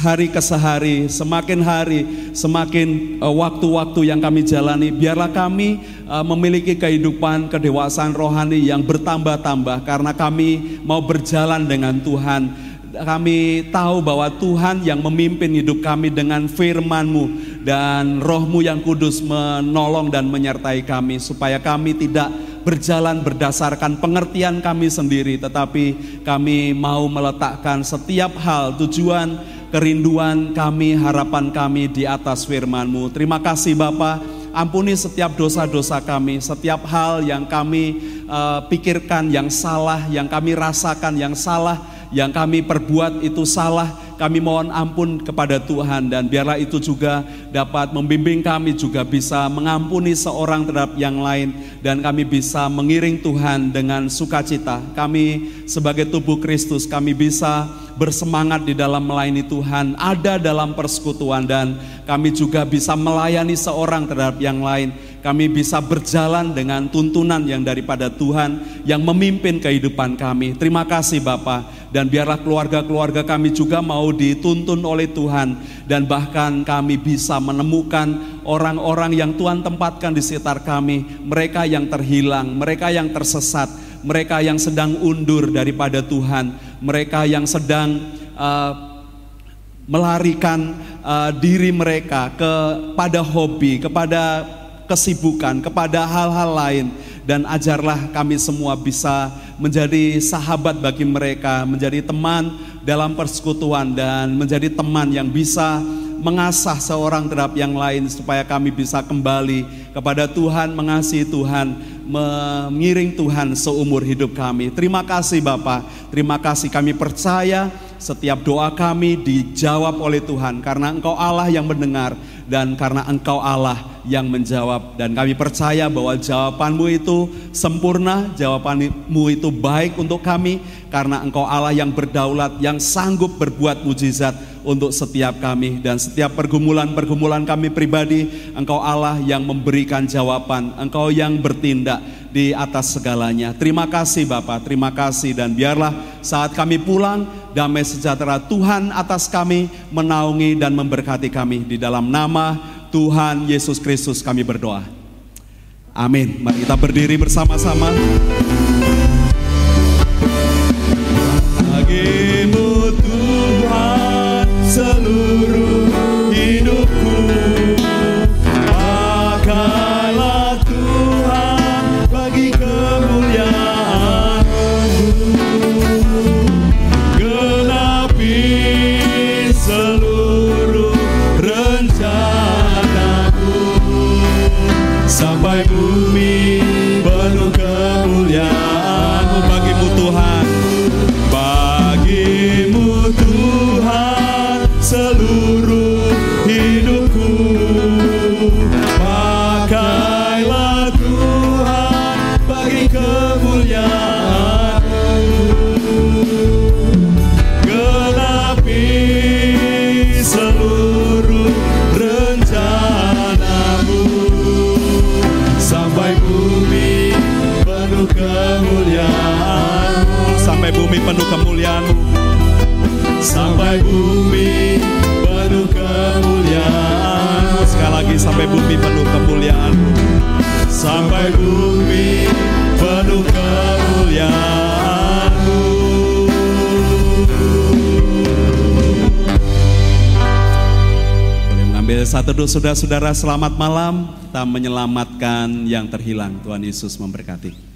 hari ke sehari, semakin hari, semakin eh, waktu-waktu yang kami jalani, biarlah kami uh, memiliki kehidupan kedewasaan rohani yang bertambah-tambah karena kami mau berjalan dengan Tuhan. Kami tahu bahwa Tuhan yang memimpin hidup kami dengan firman-Mu dan rohmu yang kudus menolong dan menyertai kami supaya kami tidak berjalan berdasarkan pengertian kami sendiri tetapi kami mau meletakkan setiap hal tujuan kerinduan kami harapan kami di atas firman-Mu. Terima kasih Bapak ampuni setiap dosa-dosa kami setiap hal yang kami uh, pikirkan yang salah yang kami rasakan yang salah yang kami perbuat itu salah, kami mohon ampun kepada Tuhan dan biarlah itu juga dapat membimbing kami juga bisa mengampuni seorang terhadap yang lain dan kami bisa mengiring Tuhan dengan sukacita. Kami sebagai tubuh Kristus kami bisa bersemangat di dalam melayani Tuhan, ada dalam persekutuan dan kami juga bisa melayani seorang terhadap yang lain. Kami bisa berjalan dengan tuntunan yang daripada Tuhan yang memimpin kehidupan kami. Terima kasih Bapak. Dan biarlah keluarga-keluarga kami juga mau dituntun oleh Tuhan. Dan bahkan kami bisa menemukan orang-orang yang Tuhan tempatkan di sekitar kami, mereka yang terhilang, mereka yang tersesat, mereka yang sedang undur daripada Tuhan, mereka yang sedang uh, melarikan uh, diri mereka kepada hobi, kepada kesibukan, kepada hal-hal lain. Dan ajarlah kami semua bisa menjadi sahabat bagi mereka, menjadi teman dalam persekutuan dan menjadi teman yang bisa mengasah seorang terhadap yang lain supaya kami bisa kembali kepada Tuhan, mengasihi Tuhan, mengiring Tuhan seumur hidup kami. Terima kasih Bapak, terima kasih. Kami percaya setiap doa kami dijawab oleh Tuhan karena Engkau Allah yang mendengar dan karena Engkau Allah yang menjawab. Dan kami percaya bahwa jawabanmu itu sempurna, jawabanmu itu baik untuk kami karena Engkau Allah yang berdaulat, yang sanggup berbuat mujizat untuk setiap kami. Dan setiap pergumulan-pergumulan kami pribadi, Engkau Allah yang memberikan jawaban, Engkau yang bertindak di atas segalanya. Terima kasih Bapak, terima kasih. Dan biarlah saat kami pulang damai sejahtera Tuhan atas kami menaungi dan memberkati kami di dalam nama Tuhan Yesus Kristus kami berdoa. Amin. Mari kita berdiri bersama-sama. Satu duduk saudara-saudara selamat malam. Kita menyelamatkan yang terhilang. Tuhan Yesus memberkati